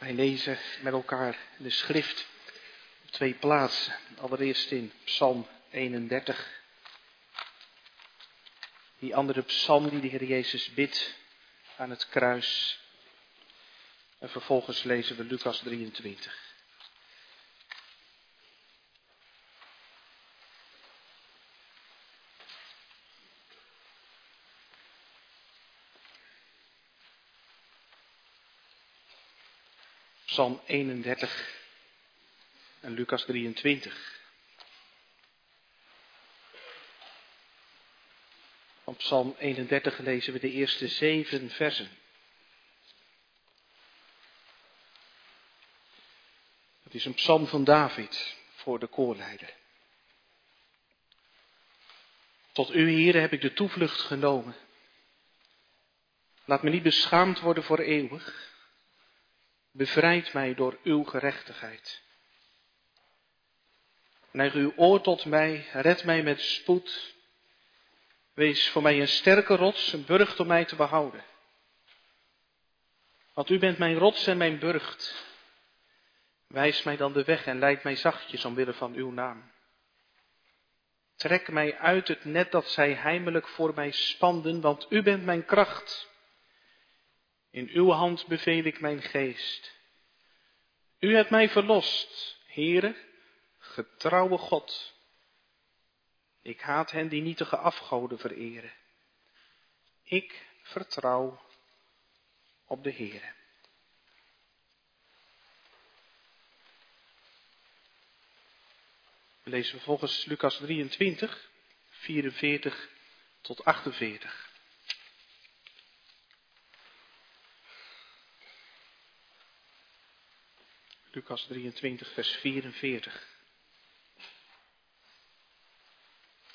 Wij lezen met elkaar de schrift op twee plaatsen. Allereerst in Psalm 31. Die andere psalm die de Heer Jezus bidt aan het kruis. En vervolgens lezen we Lucas 23. Psalm 31 en Lucas 23. Van Psalm 31 lezen we de eerste zeven versen. Het is een psalm van David voor de koorleider. Tot u, Heer, heb ik de toevlucht genomen. Laat me niet beschaamd worden voor eeuwig. Bevrijd mij door uw gerechtigheid. Neig uw oor tot mij, red mij met spoed. Wees voor mij een sterke rots, een burcht om mij te behouden. Want u bent mijn rots en mijn burcht. Wijs mij dan de weg en leid mij zachtjes omwille van uw naam. Trek mij uit het net dat zij heimelijk voor mij spanden, want u bent mijn kracht. In uw hand beveel ik mijn geest. U hebt mij verlost, Heere, getrouwe God. Ik haat hen die nietige afgoden vereren. Ik vertrouw op de Heere. We lezen vervolgens Lucas 23, 44 tot 48. Lucas 23, vers 44.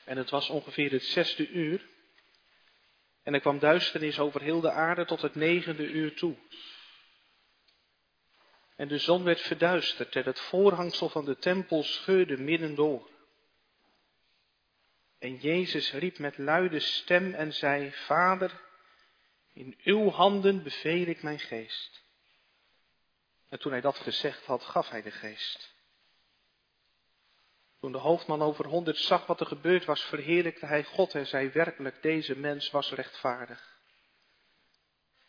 En het was ongeveer het zesde uur. En er kwam duisternis over heel de aarde tot het negende uur toe. En de zon werd verduisterd en het voorhangsel van de tempel scheurde midden door. En Jezus riep met luide stem en zei, Vader, in uw handen beveel ik mijn geest. En toen hij dat gezegd had, gaf hij de geest. Toen de hoofdman over honderd zag wat er gebeurd was, verheerlijkte hij God en zei werkelijk, deze mens was rechtvaardig.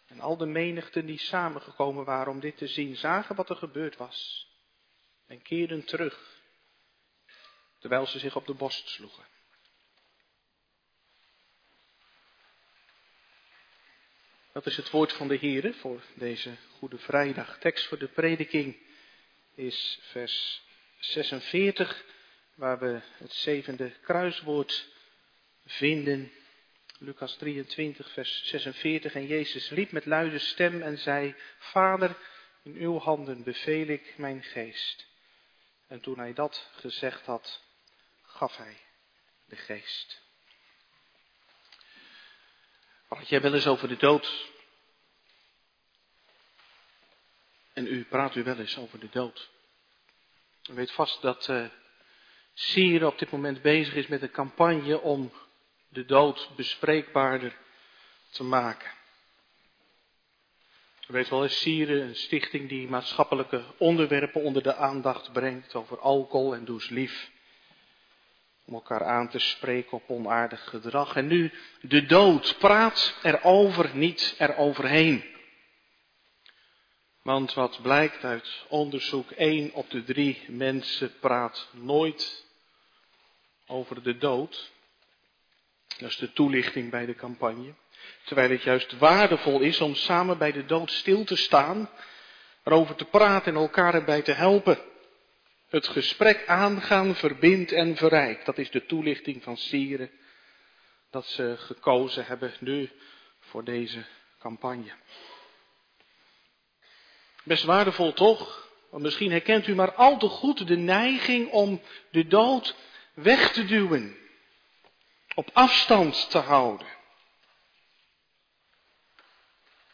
En al de menigten die samengekomen waren om dit te zien, zagen wat er gebeurd was en keerden terug, terwijl ze zich op de borst sloegen. Dat is het woord van de Heere voor deze Goede Vrijdag. Tekst voor de prediking is vers 46, waar we het zevende kruiswoord vinden. Lucas 23, vers 46. En Jezus riep met luide stem en zei, Vader, in uw handen beveel ik mijn geest. En toen hij dat gezegd had, gaf hij de geest. Praat jij wel eens over de dood? En u praat u wel eens over de dood. U weet vast dat uh, Syrië op dit moment bezig is met een campagne om de dood bespreekbaarder te maken. U weet wel, is Syrië een stichting die maatschappelijke onderwerpen onder de aandacht brengt over alcohol en does lief om elkaar aan te spreken op onaardig gedrag. En nu de dood. Praat erover, niet eroverheen. Want wat blijkt uit onderzoek, één op de drie mensen praat nooit over de dood. Dat is de toelichting bij de campagne. Terwijl het juist waardevol is om samen bij de dood stil te staan, erover te praten en elkaar erbij te helpen. Het gesprek aangaan verbindt en verrijkt. Dat is de toelichting van Sieren dat ze gekozen hebben nu voor deze campagne. Best waardevol toch? Want misschien herkent u maar al te goed de neiging om de dood weg te duwen. Op afstand te houden.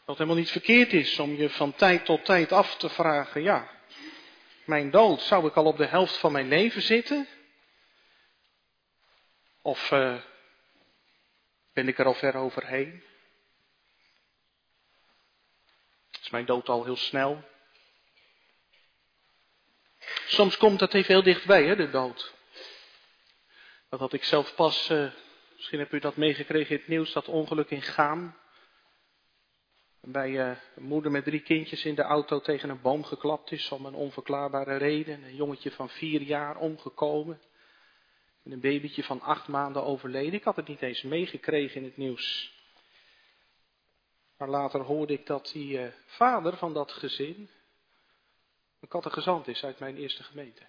Wat helemaal niet verkeerd is om je van tijd tot tijd af te vragen, ja, mijn dood, zou ik al op de helft van mijn leven zitten? Of uh, ben ik er al ver overheen? Is mijn dood al heel snel? Soms komt dat even heel dichtbij, hè, de dood. Dat had ik zelf pas, uh, misschien hebt u dat meegekregen in het nieuws, dat ongeluk in Gaam. Waarbij uh, een moeder met drie kindjes in de auto tegen een boom geklapt is om een onverklaarbare reden. Een jongetje van vier jaar omgekomen. En een babytje van acht maanden overleden. Ik had het niet eens meegekregen in het nieuws. Maar later hoorde ik dat die uh, vader van dat gezin een kattegezant is uit mijn eerste gemeente.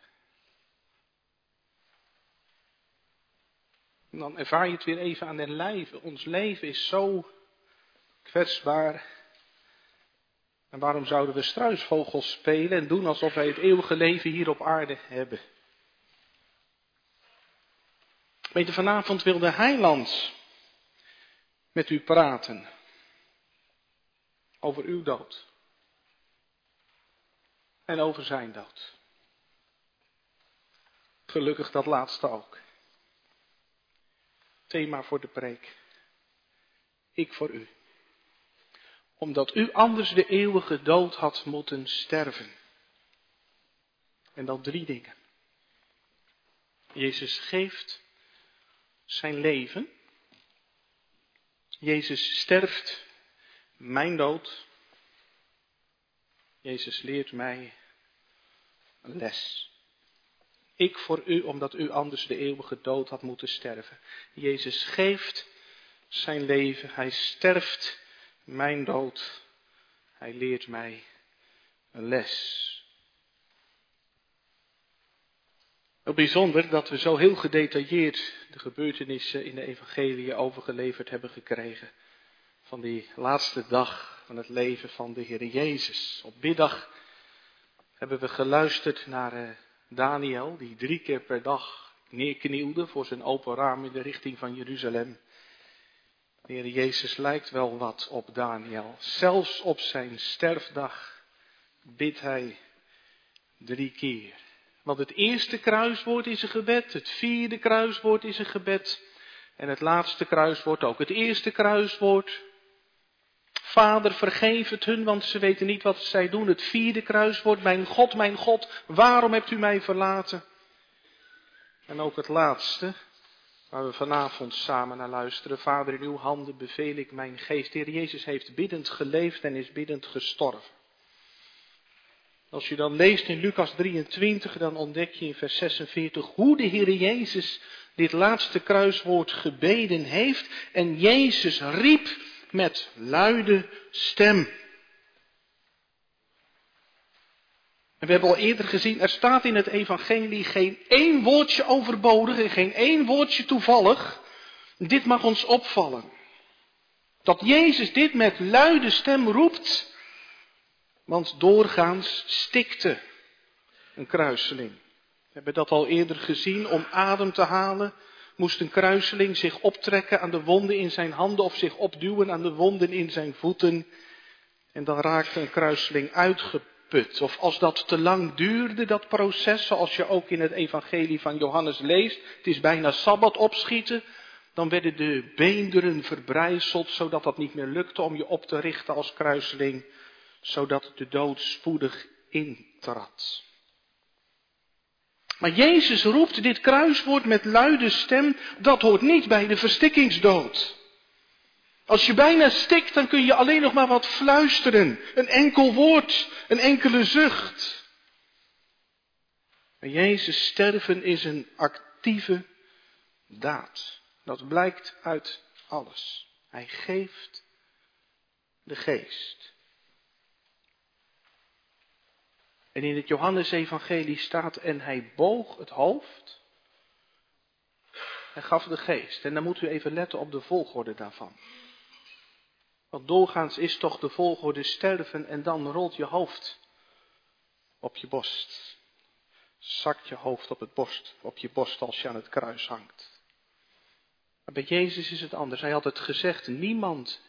En dan ervaar je het weer even aan den lijve. Ons leven is zo kwetsbaar. En waarom zouden we struisvogels spelen en doen alsof wij het eeuwige leven hier op aarde hebben? Weet vanavond wil de heiland met u praten over uw dood en over zijn dood. Gelukkig dat laatste ook. Thema voor de preek. Ik voor u. Omdat u anders de eeuwige dood had moeten sterven. En dan drie dingen. Jezus geeft zijn leven. Jezus sterft mijn dood. Jezus leert mij een les. Ik voor u, omdat u anders de eeuwige dood had moeten sterven. Jezus geeft zijn leven. Hij sterft mijn dood. Hij leert mij een les. Heel bijzonder dat we zo heel gedetailleerd de gebeurtenissen in de evangelie overgeleverd hebben gekregen. Van die laatste dag van het leven van de Heer Jezus. Op middag hebben we geluisterd naar eh, Daniel, die drie keer per dag neerknielde voor zijn open raam in de richting van Jeruzalem. De Heer Jezus lijkt wel wat op Daniel. Zelfs op zijn sterfdag bidt hij drie keer. Want het eerste kruiswoord is een gebed, het vierde kruiswoord is een gebed en het laatste kruiswoord ook. Het eerste kruiswoord, Vader vergeef het hun, want ze weten niet wat zij doen. Het vierde kruiswoord, mijn God, mijn God, waarom hebt u mij verlaten? En ook het laatste, waar we vanavond samen naar luisteren. Vader, in uw handen beveel ik mijn geest. Heer Jezus heeft biddend geleefd en is biddend gestorven. Als je dan leest in Lucas 23, dan ontdek je in vers 46 hoe de Heer Jezus dit laatste kruiswoord gebeden heeft. En Jezus riep met luide stem. En we hebben al eerder gezien, er staat in het evangelie geen één woordje overbodig en geen één woordje toevallig. Dit mag ons opvallen. Dat Jezus dit met luide stem roept, want doorgaans stikte een kruiseling. We hebben dat al eerder gezien. Om adem te halen moest een kruiseling zich optrekken aan de wonden in zijn handen of zich opduwen aan de wonden in zijn voeten. En dan raakte een kruiseling uitgeput. Of als dat te lang duurde, dat proces, zoals je ook in het evangelie van Johannes leest, het is bijna sabbat opschieten, dan werden de beenderen verbrijzeld, zodat dat niet meer lukte om je op te richten als kruiseling zodat de dood spoedig intrad. Maar Jezus roept dit kruiswoord met luide stem, dat hoort niet bij de verstikkingsdood. Als je bijna stikt, dan kun je alleen nog maar wat fluisteren. Een enkel woord, een enkele zucht. Maar Jezus sterven is een actieve daad. Dat blijkt uit alles. Hij geeft de geest. En in het Johannesevangelie staat, en hij boog het hoofd en gaf de geest. En dan moet u even letten op de volgorde daarvan. Want doorgaans is toch de volgorde sterven en dan rolt je hoofd op je borst. Zakt je hoofd op, het borst, op je borst als je aan het kruis hangt. Maar bij Jezus is het anders. Hij had het gezegd, niemand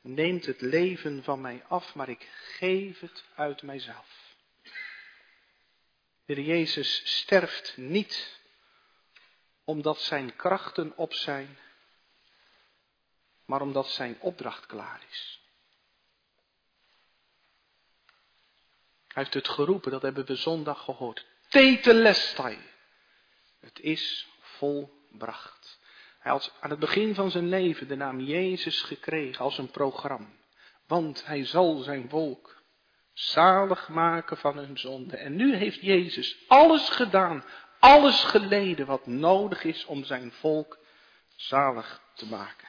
neemt het leven van mij af, maar ik geef het uit mijzelf. De Jezus sterft niet omdat zijn krachten op zijn, maar omdat zijn opdracht klaar is. Hij heeft het geroepen, dat hebben we zondag gehoord. Tetelestai. Het is volbracht. Hij had aan het begin van zijn leven de naam Jezus gekregen als een programma. Want hij zal zijn volk zalig maken van hun zonde. En nu heeft Jezus alles gedaan, alles geleden wat nodig is om zijn volk zalig te maken.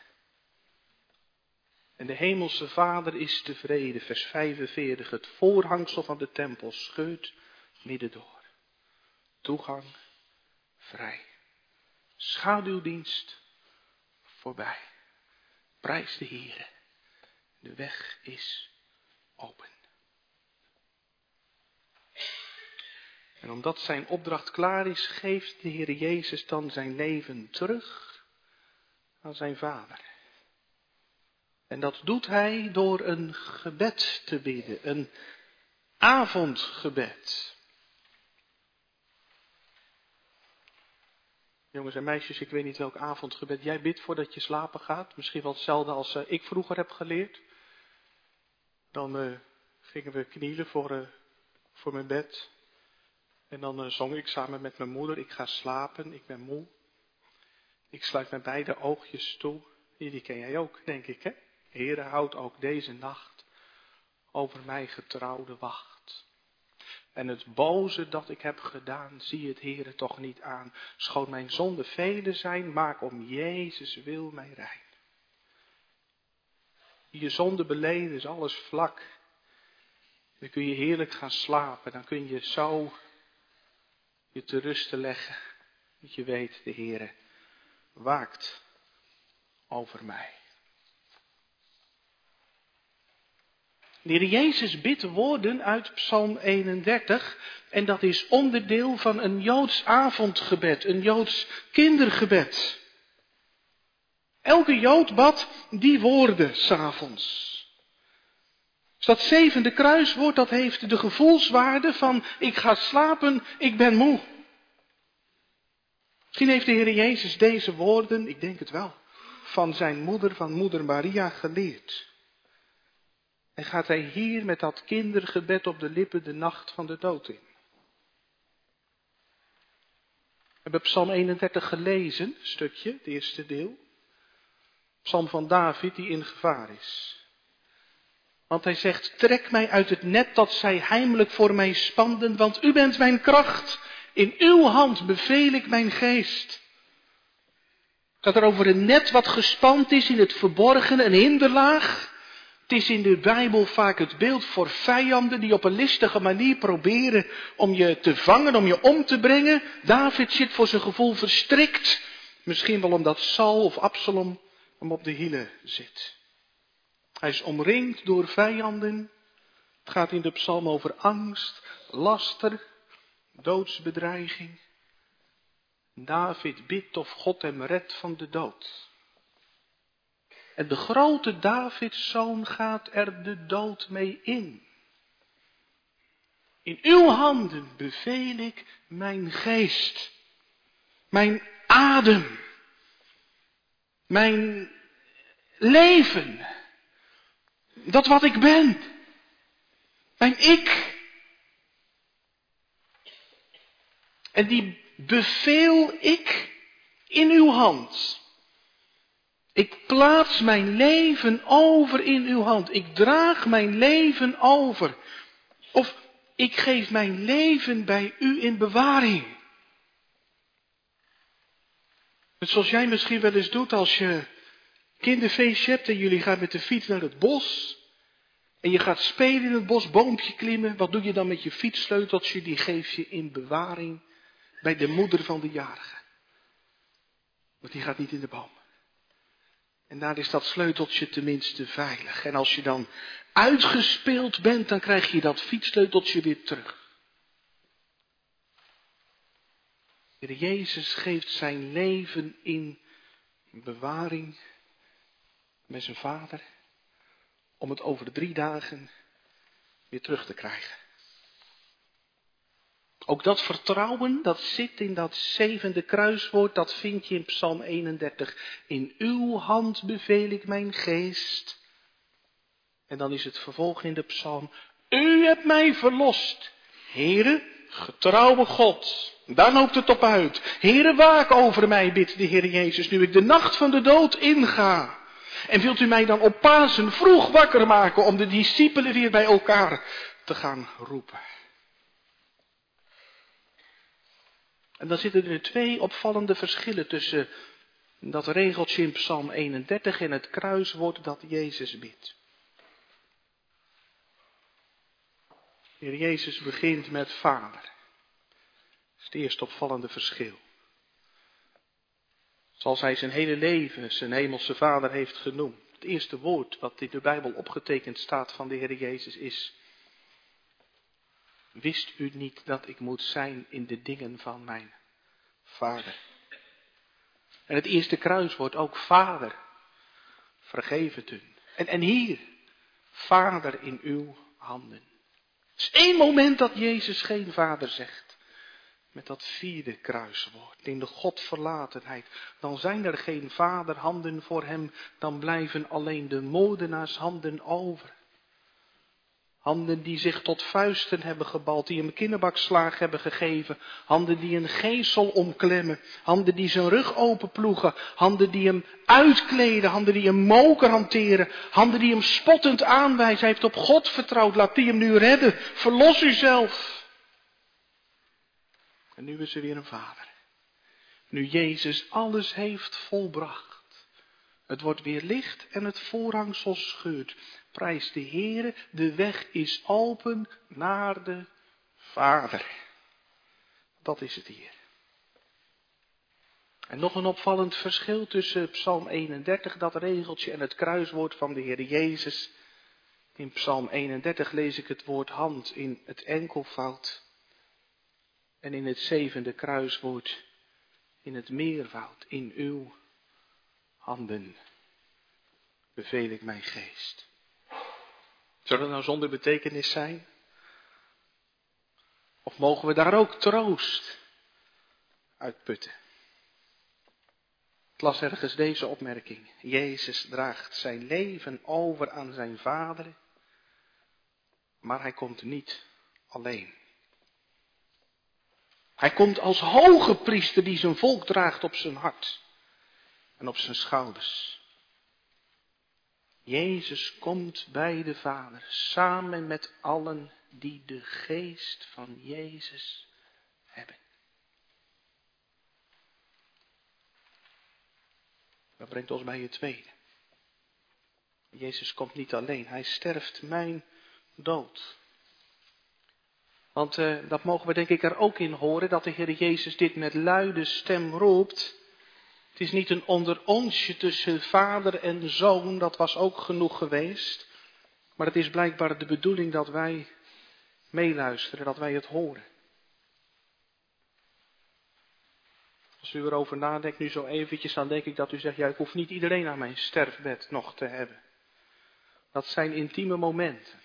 En de hemelse Vader is tevreden, vers 45. Het voorhangsel van de tempel scheurt midden door. Toegang vrij. Schaduwdienst voorbij. Prijs de Heer. De weg is open. En omdat zijn opdracht klaar is, geeft de Heer Jezus dan zijn leven terug aan zijn Vader. En dat doet hij door een gebed te bidden, een avondgebed. Jongens en meisjes, ik weet niet welk avondgebed jij bidt voordat je slapen gaat. Misschien wel hetzelfde als uh, ik vroeger heb geleerd. Dan uh, gingen we knielen voor, uh, voor mijn bed. En dan zong ik samen met mijn moeder, ik ga slapen, ik ben moe. Ik sluit mijn beide oogjes toe. Die ken jij ook, denk ik, hè? Heere, houd ook deze nacht over mij getrouwde wacht. En het boze dat ik heb gedaan, zie het Heere toch niet aan. Schoon mijn zonden vele zijn, maak om Jezus wil mij rein. Je zonde beleden is alles vlak. Dan kun je heerlijk gaan slapen. Dan kun je zo je te rusten leggen. Dat je weet, de Heere waakt over mij. De Heer Jezus bidt woorden uit Psalm 31 en dat is onderdeel van een Joods avondgebed, een Joods kindergebed. Elke Jood bad die woorden s'avonds. Dus dat zevende kruiswoord, dat heeft de gevoelswaarde van ik ga slapen, ik ben moe. Misschien heeft de Heer Jezus deze woorden, ik denk het wel, van zijn moeder, van moeder Maria geleerd. En gaat hij hier met dat kindergebed op de lippen de nacht van de dood in. We hebben Psalm 31 gelezen, stukje, het eerste deel. Psalm van David die in gevaar is. Want hij zegt, trek mij uit het net dat zij heimelijk voor mij spanden, want u bent mijn kracht. In uw hand beveel ik mijn geest. Gaat er over een net wat gespand is in het verborgen, een hinderlaag. Het is in de Bijbel vaak het beeld voor vijanden die op een listige manier proberen om je te vangen, om je om te brengen. David zit voor zijn gevoel verstrikt. Misschien wel omdat Saul of Absalom hem op de hielen zit. Hij is omringd door vijanden. Het gaat in de psalm over angst, laster, doodsbedreiging. David bidt of God hem redt van de dood. En de grote Davidszoon gaat er de dood mee in. In uw handen beveel ik mijn geest, mijn adem, mijn leven, dat wat ik ben, mijn ik. En die beveel ik in uw hand. Ik plaats mijn leven over in uw hand. Ik draag mijn leven over. Of ik geef mijn leven bij u in bewaring. Het zoals jij misschien wel eens doet als je kinderfeestje hebt en jullie gaan met de fiets naar het bos. En je gaat spelen in het bos, boompje klimmen. Wat doe je dan met je fietssleuteltje? Die geef je in bewaring bij de moeder van de jarige. Want die gaat niet in de boom. En daar is dat sleuteltje tenminste veilig. En als je dan uitgespeeld bent, dan krijg je dat fietssleuteltje weer terug. De Jezus geeft zijn leven in bewaring met zijn vader, om het over de drie dagen weer terug te krijgen. Ook dat vertrouwen, dat zit in dat zevende kruiswoord, dat vind je in Psalm 31. In uw hand beveel ik mijn geest. En dan is het vervolg in de psalm. U hebt mij verlost, Heere, getrouwe God. Daar loopt het op uit. Heere, waak over mij, bidt de Heer Jezus, nu ik de nacht van de dood inga. En wilt u mij dan op Pasen vroeg wakker maken om de discipelen weer bij elkaar te gaan roepen? En dan zitten er twee opvallende verschillen tussen dat regeltje in Psalm 31 en het kruiswoord dat Jezus bidt. Heer Jezus begint met Vader. Dat is het eerste opvallende verschil. Zoals hij zijn hele leven zijn hemelse Vader heeft genoemd. Het eerste woord wat in de Bijbel opgetekend staat van de Heer Jezus is. Wist u niet dat ik moet zijn in de dingen van mijn Vader? En het eerste kruiswoord ook Vader. Vergeef het u. En, en hier, Vader in uw handen. Het is één moment dat Jezus geen Vader zegt. Met dat vierde kruiswoord. In de Godverlatenheid. Dan zijn er geen vaderhanden voor hem. Dan blijven alleen de modenaarshanden over. Handen die zich tot vuisten hebben gebald, die hem kinderbakslaag hebben gegeven. Handen die een geesel omklemmen. Handen die zijn rug openploegen. Handen die hem uitkleden. Handen die een moker hanteren. Handen die hem spottend aanwijzen. Hij heeft op God vertrouwd. Laat die hem nu redden. Verlos uzelf. En nu is er weer een vader. Nu Jezus alles heeft volbracht. Het wordt weer licht en het voorhangsel scheurt. Prijs de Heere, de weg is open naar de Vader. Dat is het hier. En nog een opvallend verschil tussen Psalm 31, dat regeltje, en het kruiswoord van de Heer Jezus. In Psalm 31 lees ik het woord hand in het enkelvoud. En in het zevende kruiswoord in het meervoud, in uw handen beveel ik mijn geest. Zou dat nou zonder betekenis zijn? Of mogen we daar ook troost uitputten? Ik las ergens deze opmerking. Jezus draagt zijn leven over aan zijn vader, maar hij komt niet alleen. Hij komt als hoge priester die zijn volk draagt op zijn hart en op zijn schouders. Jezus komt bij de Vader samen met allen die de geest van Jezus hebben. Dat brengt ons bij het tweede. Jezus komt niet alleen, hij sterft mijn dood. Want uh, dat mogen we denk ik er ook in horen, dat de Heer Jezus dit met luide stem roept. Het is niet een onderonsje tussen vader en zoon, dat was ook genoeg geweest. Maar het is blijkbaar de bedoeling dat wij meeluisteren, dat wij het horen. Als u erover nadenkt nu zo eventjes, dan denk ik dat u zegt, ja, ik hoef niet iedereen aan mijn sterfbed nog te hebben. Dat zijn intieme momenten.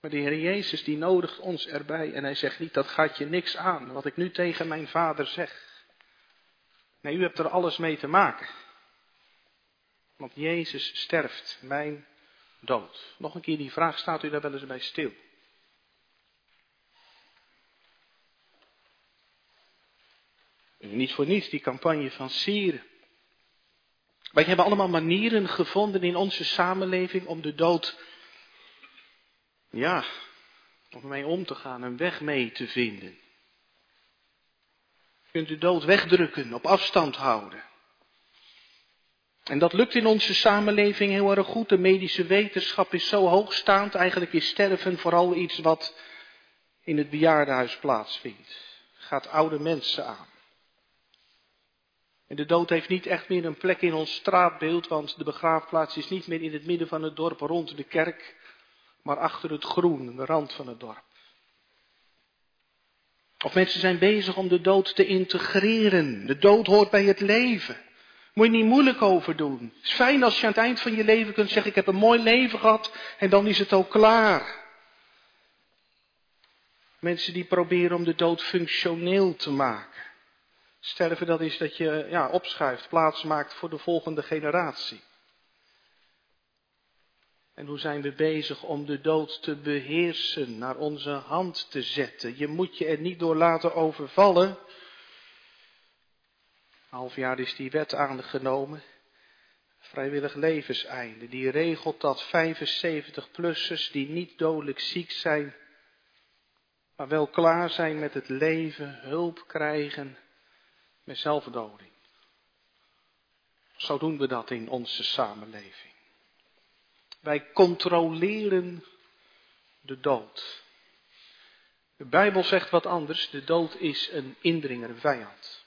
Maar de Heer Jezus die nodigt ons erbij en hij zegt niet, dat gaat je niks aan, wat ik nu tegen mijn vader zeg. Nee, u hebt er alles mee te maken. Want Jezus sterft mijn dood. Nog een keer die vraag, staat u daar wel eens bij stil? Niet voor niets die campagne van Sieren. Wij hebben allemaal manieren gevonden in onze samenleving om de dood, ja, om mee om te gaan, een weg mee te vinden kunt u dood wegdrukken, op afstand houden. En dat lukt in onze samenleving heel erg goed. De medische wetenschap is zo hoogstaand. Eigenlijk is sterven vooral iets wat in het bejaardenhuis plaatsvindt. Gaat oude mensen aan. En de dood heeft niet echt meer een plek in ons straatbeeld, want de begraafplaats is niet meer in het midden van het dorp rond de kerk, maar achter het groen, de rand van het dorp. Of mensen zijn bezig om de dood te integreren. De dood hoort bij het leven. Moet je niet moeilijk over doen. Het is fijn als je aan het eind van je leven kunt zeggen: Ik heb een mooi leven gehad en dan is het ook klaar. Mensen die proberen om de dood functioneel te maken. Sterven, dat is dat je ja, opschuift, plaats maakt voor de volgende generatie. En hoe zijn we bezig om de dood te beheersen, naar onze hand te zetten? Je moet je er niet door laten overvallen. Half jaar is die wet aangenomen. Vrijwillig levenseinde. Die regelt dat 75-plussers die niet dodelijk ziek zijn, maar wel klaar zijn met het leven, hulp krijgen met zelfdoding. Zo doen we dat in onze samenleving. Wij controleren de dood. De Bijbel zegt wat anders. De dood is een indringer, een vijand.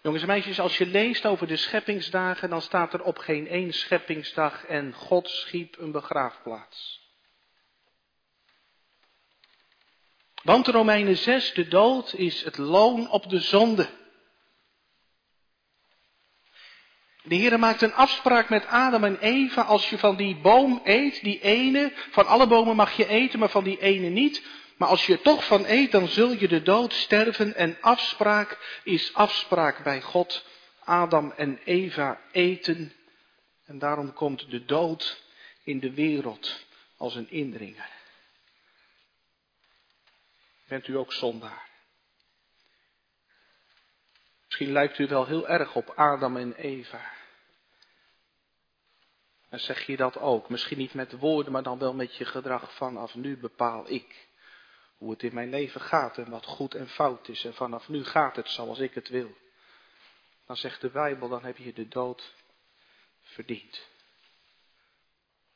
Jongens en meisjes, als je leest over de scheppingsdagen, dan staat er op geen één scheppingsdag en God schiep een begraafplaats. Want Romeinen 6, de dood is het loon op de zonde. De Heer maakt een afspraak met Adam en Eva. Als je van die boom eet, die ene, van alle bomen mag je eten, maar van die ene niet. Maar als je er toch van eet, dan zul je de dood sterven. En afspraak is afspraak bij God. Adam en Eva eten. En daarom komt de dood in de wereld als een indringer. Bent u ook zondaar? Misschien lijkt u wel heel erg op Adam en Eva. En zeg je dat ook? Misschien niet met woorden, maar dan wel met je gedrag. Vanaf nu bepaal ik hoe het in mijn leven gaat en wat goed en fout is. En vanaf nu gaat het zoals ik het wil. Dan zegt de Bijbel, dan heb je de dood verdiend.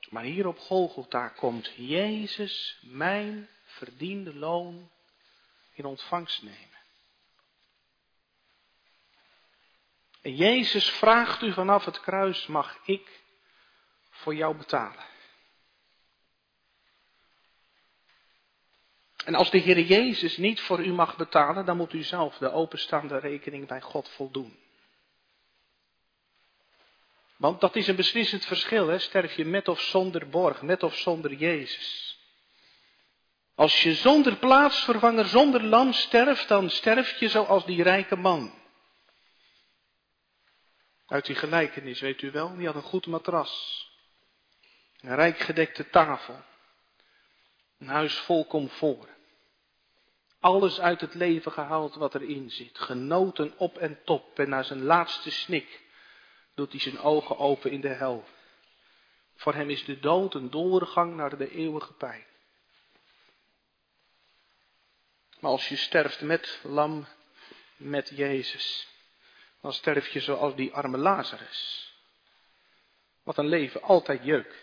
Maar hier op Golgotha komt Jezus mijn verdiende loon in ontvangst nemen. En Jezus vraagt u vanaf het kruis, mag ik voor jou betalen? En als de Heer Jezus niet voor u mag betalen, dan moet u zelf de openstaande rekening bij God voldoen. Want dat is een beslissend verschil, hè? sterf je met of zonder borg, met of zonder Jezus. Als je zonder plaatsvervanger, zonder lam sterft, dan sterf je zoals die rijke man. Uit die gelijkenis weet u wel, die had een goed matras. Een rijk gedekte tafel. Een huis vol comfort. Alles uit het leven gehaald wat erin zit. Genoten op en top. En na zijn laatste snik doet hij zijn ogen open in de hel. Voor hem is de dood een doorgang naar de eeuwige pijn. Maar als je sterft met lam, met Jezus, dan sterf je zoals die arme Lazarus. Wat een leven, altijd jeuk.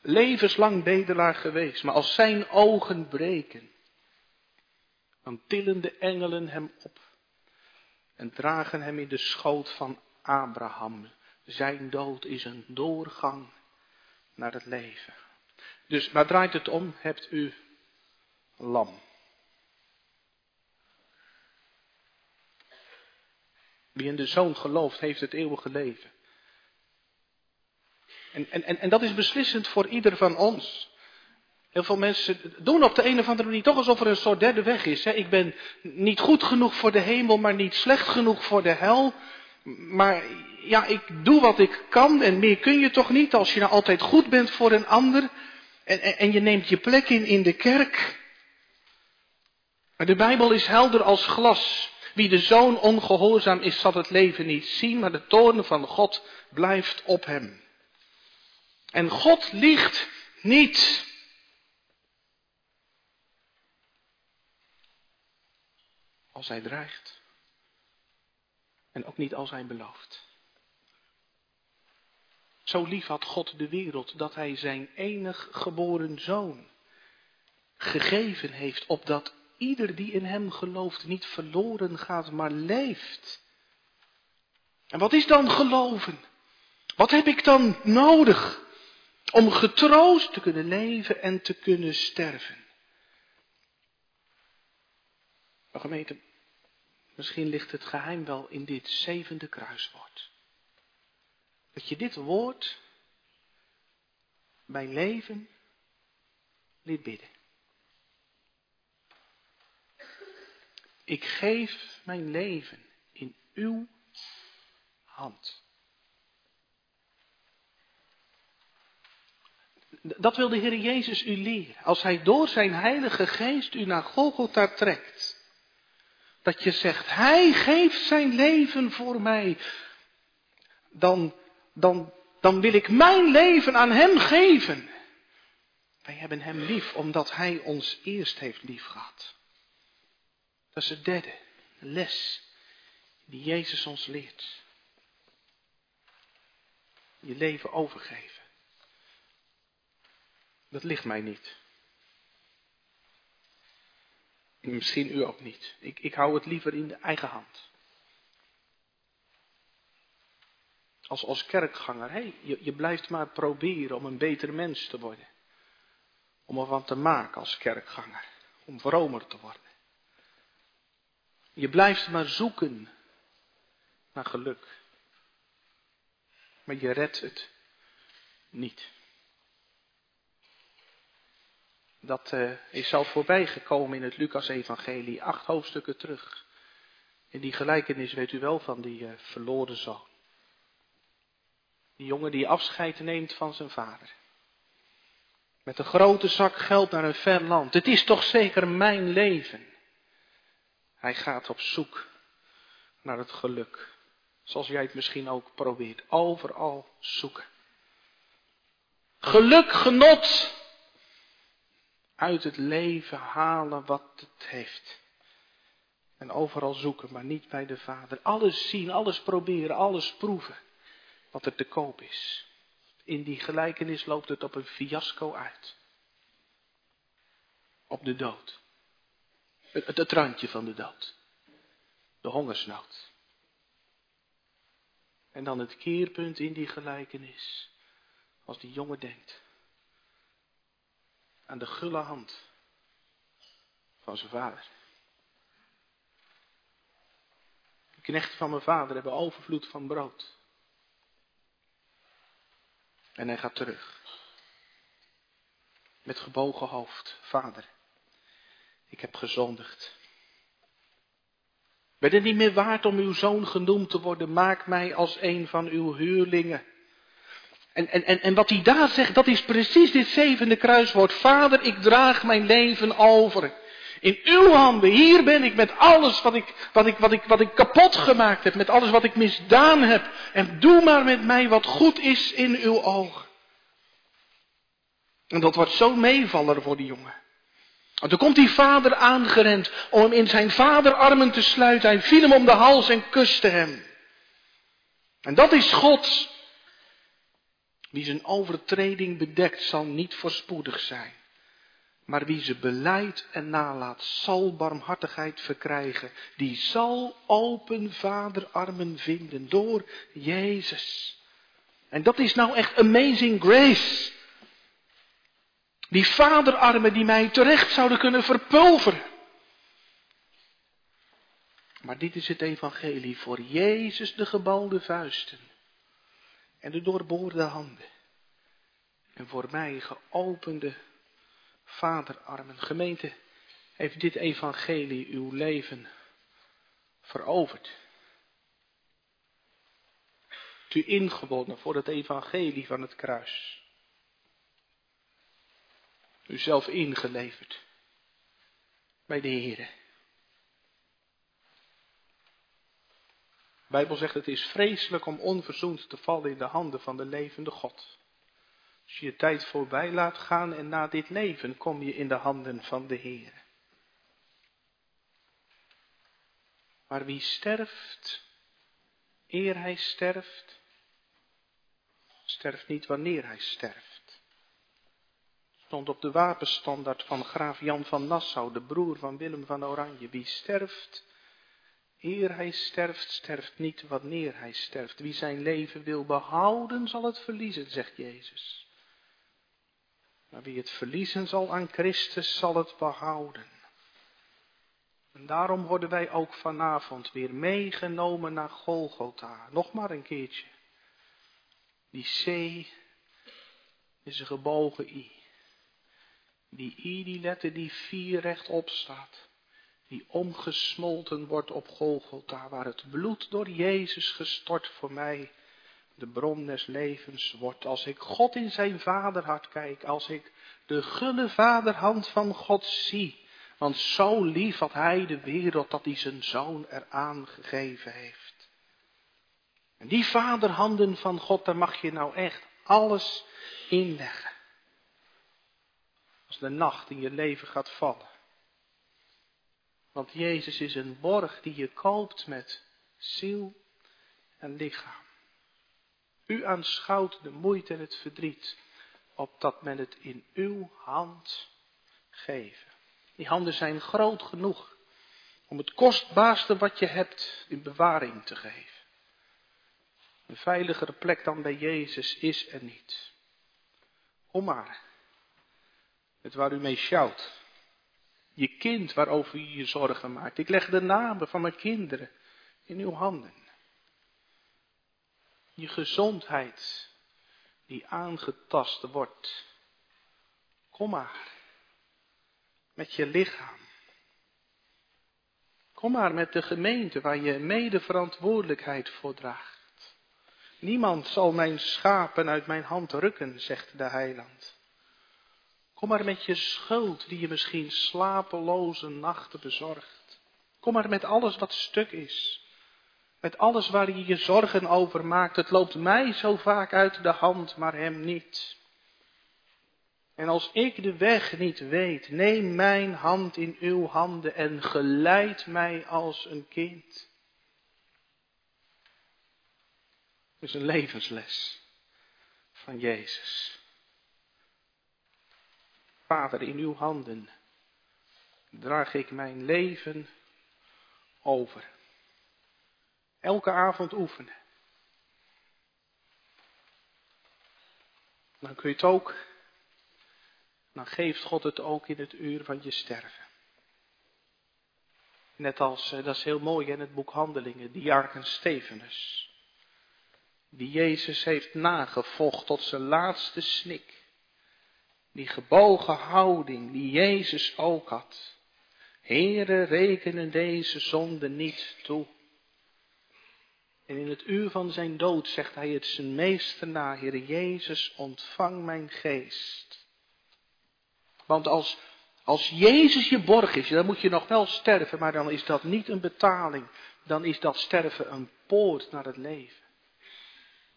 Levenslang bedelaar geweest, maar als zijn ogen breken, dan tillen de engelen hem op en dragen hem in de schoot van Abraham. Zijn dood is een doorgang naar het leven. Dus waar draait het om? Hebt u lam. Wie in de zoon gelooft, heeft het eeuwige leven. En, en, en dat is beslissend voor ieder van ons. Heel veel mensen doen op de een of andere manier toch alsof er een soort derde weg is. Hè? Ik ben niet goed genoeg voor de hemel, maar niet slecht genoeg voor de hel. Maar ja, ik doe wat ik kan en meer kun je toch niet als je nou altijd goed bent voor een ander. En, en, en je neemt je plek in in de kerk. Maar de Bijbel is helder als glas. Wie de zoon ongehoorzaam is, zal het leven niet zien, maar de toorn van God blijft op hem. En God liegt niet. Als hij dreigt. En ook niet als hij belooft. Zo lief had God de wereld dat hij zijn enig geboren zoon gegeven heeft, opdat ieder die in hem gelooft niet verloren gaat, maar leeft. En wat is dan geloven? Wat heb ik dan nodig om getroost te kunnen leven en te kunnen sterven? Maar gemeente, misschien ligt het geheim wel in dit zevende kruiswoord. Dat je dit woord bij leven liet bidden. Ik geef mijn leven in uw hand. Dat wil de Heer Jezus u leren. Als Hij door zijn Heilige Geest u naar Golgotha trekt. Dat je zegt, Hij geeft zijn leven voor mij. Dan, dan, dan wil ik mijn leven aan Hem geven. Wij hebben Hem lief omdat Hij ons eerst heeft lief gehad. Dat is de derde les die Jezus ons leert. Je leven overgeven. Dat ligt mij niet. Misschien u ook niet. Ik, ik hou het liever in de eigen hand. Als, als kerkganger, hey, je, je blijft maar proberen om een beter mens te worden. Om er van te maken als kerkganger. Om vromer te worden. Je blijft maar zoeken naar geluk. Maar je redt het niet. Dat uh, is al voorbij gekomen in het Lucas-evangelie, acht hoofdstukken terug. In die gelijkenis weet u wel van die uh, verloren zoon. Die jongen die afscheid neemt van zijn vader. Met een grote zak geld naar een ver land. Het is toch zeker mijn leven. Hij gaat op zoek naar het geluk. Zoals jij het misschien ook probeert. Overal zoeken. Geluk, genot. Uit het leven halen wat het heeft. En overal zoeken, maar niet bij de Vader. Alles zien, alles proberen, alles proeven. Wat er te koop is. In die gelijkenis loopt het op een fiasco uit. Op de dood. Het, het randje van de dood. De hongersnood. En dan het keerpunt in die gelijkenis. Als die jongen denkt aan de gulle hand van zijn vader. De knechten van mijn vader hebben overvloed van brood. En hij gaat terug. Met gebogen hoofd. Vader, ik heb gezondigd. Ben het niet meer waard om uw zoon genoemd te worden? Maak mij als een van uw huurlingen. En, en, en, wat hij daar zegt, dat is precies dit zevende kruiswoord. Vader, ik draag mijn leven over. In uw handen, hier ben ik met alles wat ik, wat, ik, wat, ik, wat ik kapot gemaakt heb, met alles wat ik misdaan heb. En doe maar met mij wat goed is in uw ogen. En dat wordt zo'n meevaller voor die jongen. En toen komt die vader aangerend om hem in zijn vaderarmen te sluiten. Hij viel hem om de hals en kuste hem. En dat is God. Wie zijn overtreding bedekt zal niet voorspoedig zijn. Maar wie ze beleidt en nalaat, zal barmhartigheid verkrijgen. Die zal open vaderarmen vinden door Jezus. En dat is nou echt amazing grace. Die vaderarmen die mij terecht zouden kunnen verpulveren. Maar dit is het evangelie voor Jezus de gebalde vuisten en de doorboorde handen. En voor mij geopende vaderarmen. Gemeente, heeft dit evangelie uw leven veroverd? u ingewonnen voor het evangelie van het kruis? uzelf ingeleverd bij de Heer. De Bijbel zegt het is vreselijk om onverzoend te vallen in de handen van de levende God. Als je je tijd voorbij laat gaan en na dit leven kom je in de handen van de Heer. Maar wie sterft, eer hij sterft, sterft niet wanneer hij sterft stond op de wapenstandaard van graaf Jan van Nassau, de broer van Willem van Oranje. Wie sterft, eer hij sterft, sterft niet wanneer hij sterft. Wie zijn leven wil behouden, zal het verliezen, zegt Jezus. Maar wie het verliezen zal aan Christus, zal het behouden. En daarom worden wij ook vanavond weer meegenomen naar Golgotha. Nog maar een keertje. Die C is een gebogen I. Die I, die letter die vier rechtop staat. Die omgesmolten wordt op Golgotha, waar het bloed door Jezus gestort voor mij de bron des levens wordt. Als ik God in zijn vaderhart kijk, als ik de gulle vaderhand van God zie. Want zo lief had hij de wereld dat hij zijn zoon eraan gegeven heeft. En die vaderhanden van God, daar mag je nou echt alles inleggen. Als de nacht in je leven gaat vallen. Want Jezus is een borg die je koopt met ziel en lichaam. U aanschouwt de moeite en het verdriet, opdat men het in uw hand geven. Die handen zijn groot genoeg om het kostbaarste wat je hebt in bewaring te geven. Een veiligere plek dan bij Jezus is er niet. Kom maar. Het waar u mee sjouwt. Je kind waarover u je zorgen maakt. Ik leg de namen van mijn kinderen in uw handen. Je gezondheid die aangetast wordt. Kom maar. Met je lichaam. Kom maar met de gemeente waar je mede verantwoordelijkheid voor draagt. Niemand zal mijn schapen uit mijn hand rukken, zegt de heiland. Kom maar met je schuld die je misschien slapeloze nachten bezorgt. Kom maar met alles wat stuk is. Met alles waar je je zorgen over maakt. Het loopt mij zo vaak uit de hand, maar hem niet. En als ik de weg niet weet, neem mijn hand in uw handen en geleid mij als een kind. Het is een levensles van Jezus. Vader, in uw handen draag ik mijn leven over. Elke avond oefenen. Dan kun je het ook, dan geeft God het ook in het uur van je sterven. Net als, eh, dat is heel mooi in het boek Handelingen, diaken Stevenus die Jezus heeft nagevolgd tot zijn laatste snik. Die gebogen houding die Jezus ook had. Here, rekenen deze zonde niet toe. En in het uur van zijn dood zegt hij het zijn meester na, Heer Jezus, ontvang mijn geest. Want als, als Jezus je borg is, dan moet je nog wel sterven, maar dan is dat niet een betaling. Dan is dat sterven een poort naar het leven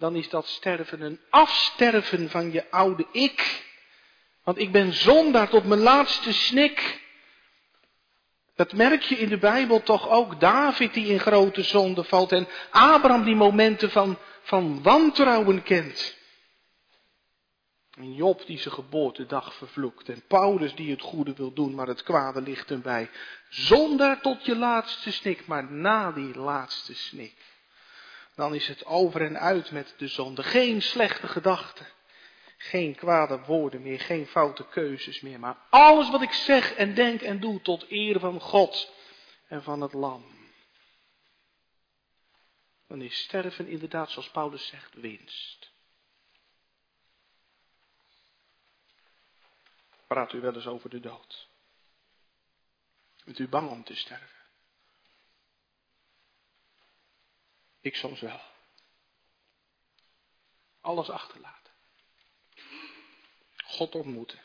dan is dat sterven een afsterven van je oude ik. Want ik ben zondaar tot mijn laatste snik. Dat merk je in de Bijbel toch ook. David die in grote zonde valt en Abraham die momenten van, van wantrouwen kent. En Job die zijn geboortedag vervloekt. En Paulus die het goede wil doen, maar het kwade ligt hem bij. Zonder tot je laatste snik, maar na die laatste snik dan is het over en uit met de zonde. Geen slechte gedachten, geen kwade woorden meer, geen foute keuzes meer, maar alles wat ik zeg en denk en doe tot eer van God en van het Lam. Dan is sterven inderdaad, zoals Paulus zegt, winst. Praat u wel eens over de dood? Bent u bang om te sterven? Ik soms wel. Alles achterlaten. God ontmoeten.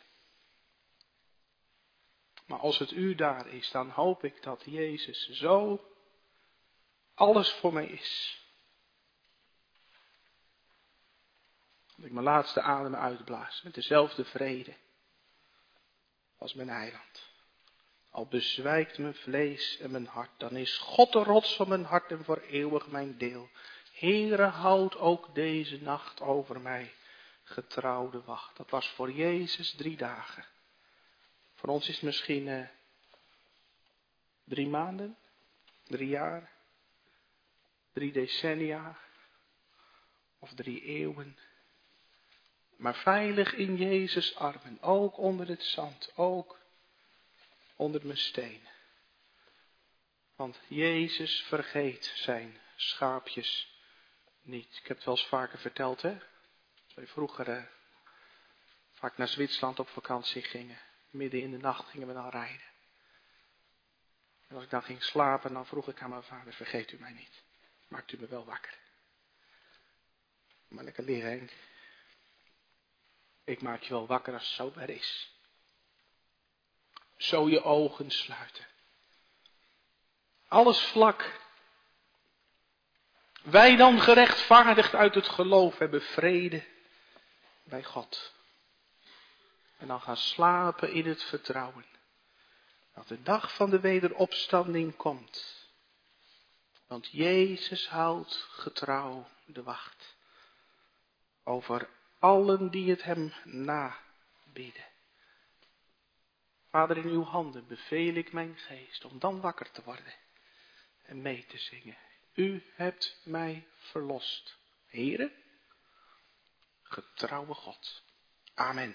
Maar als het u daar is, dan hoop ik dat Jezus zo alles voor mij is. Dat ik mijn laatste adem uitblaas met dezelfde vrede als mijn eiland. Al bezwijkt mijn vlees en mijn hart, dan is God de rots van mijn hart en voor eeuwig mijn deel. Heere, houd ook deze nacht over mij getrouwde wacht. Dat was voor Jezus drie dagen. Voor ons is het misschien eh, drie maanden, drie jaar, drie decennia of drie eeuwen. Maar veilig in Jezus armen, ook onder het zand, ook onder mijn steen. Want Jezus vergeet zijn schaapjes niet. Ik heb het wel eens vaker verteld, hè? Wij vroeger eh, vaak naar Zwitserland op vakantie gingen. Midden in de nacht gingen we dan rijden. En als ik dan ging slapen, dan vroeg ik aan mijn vader, vergeet u mij niet. Maakt u me wel wakker. Maar lekker liggen. Ik maak je wel wakker als het zover is. Zo je ogen sluiten. Alles vlak. Wij dan gerechtvaardigd uit het geloof hebben vrede bij God. En dan gaan slapen in het vertrouwen. Dat de dag van de wederopstanding komt. Want Jezus houdt getrouw de wacht. Over allen die het hem nabidden. Vader, in uw handen beveel ik mijn geest om dan wakker te worden en mee te zingen. U hebt mij verlost. Heren, getrouwe God. Amen.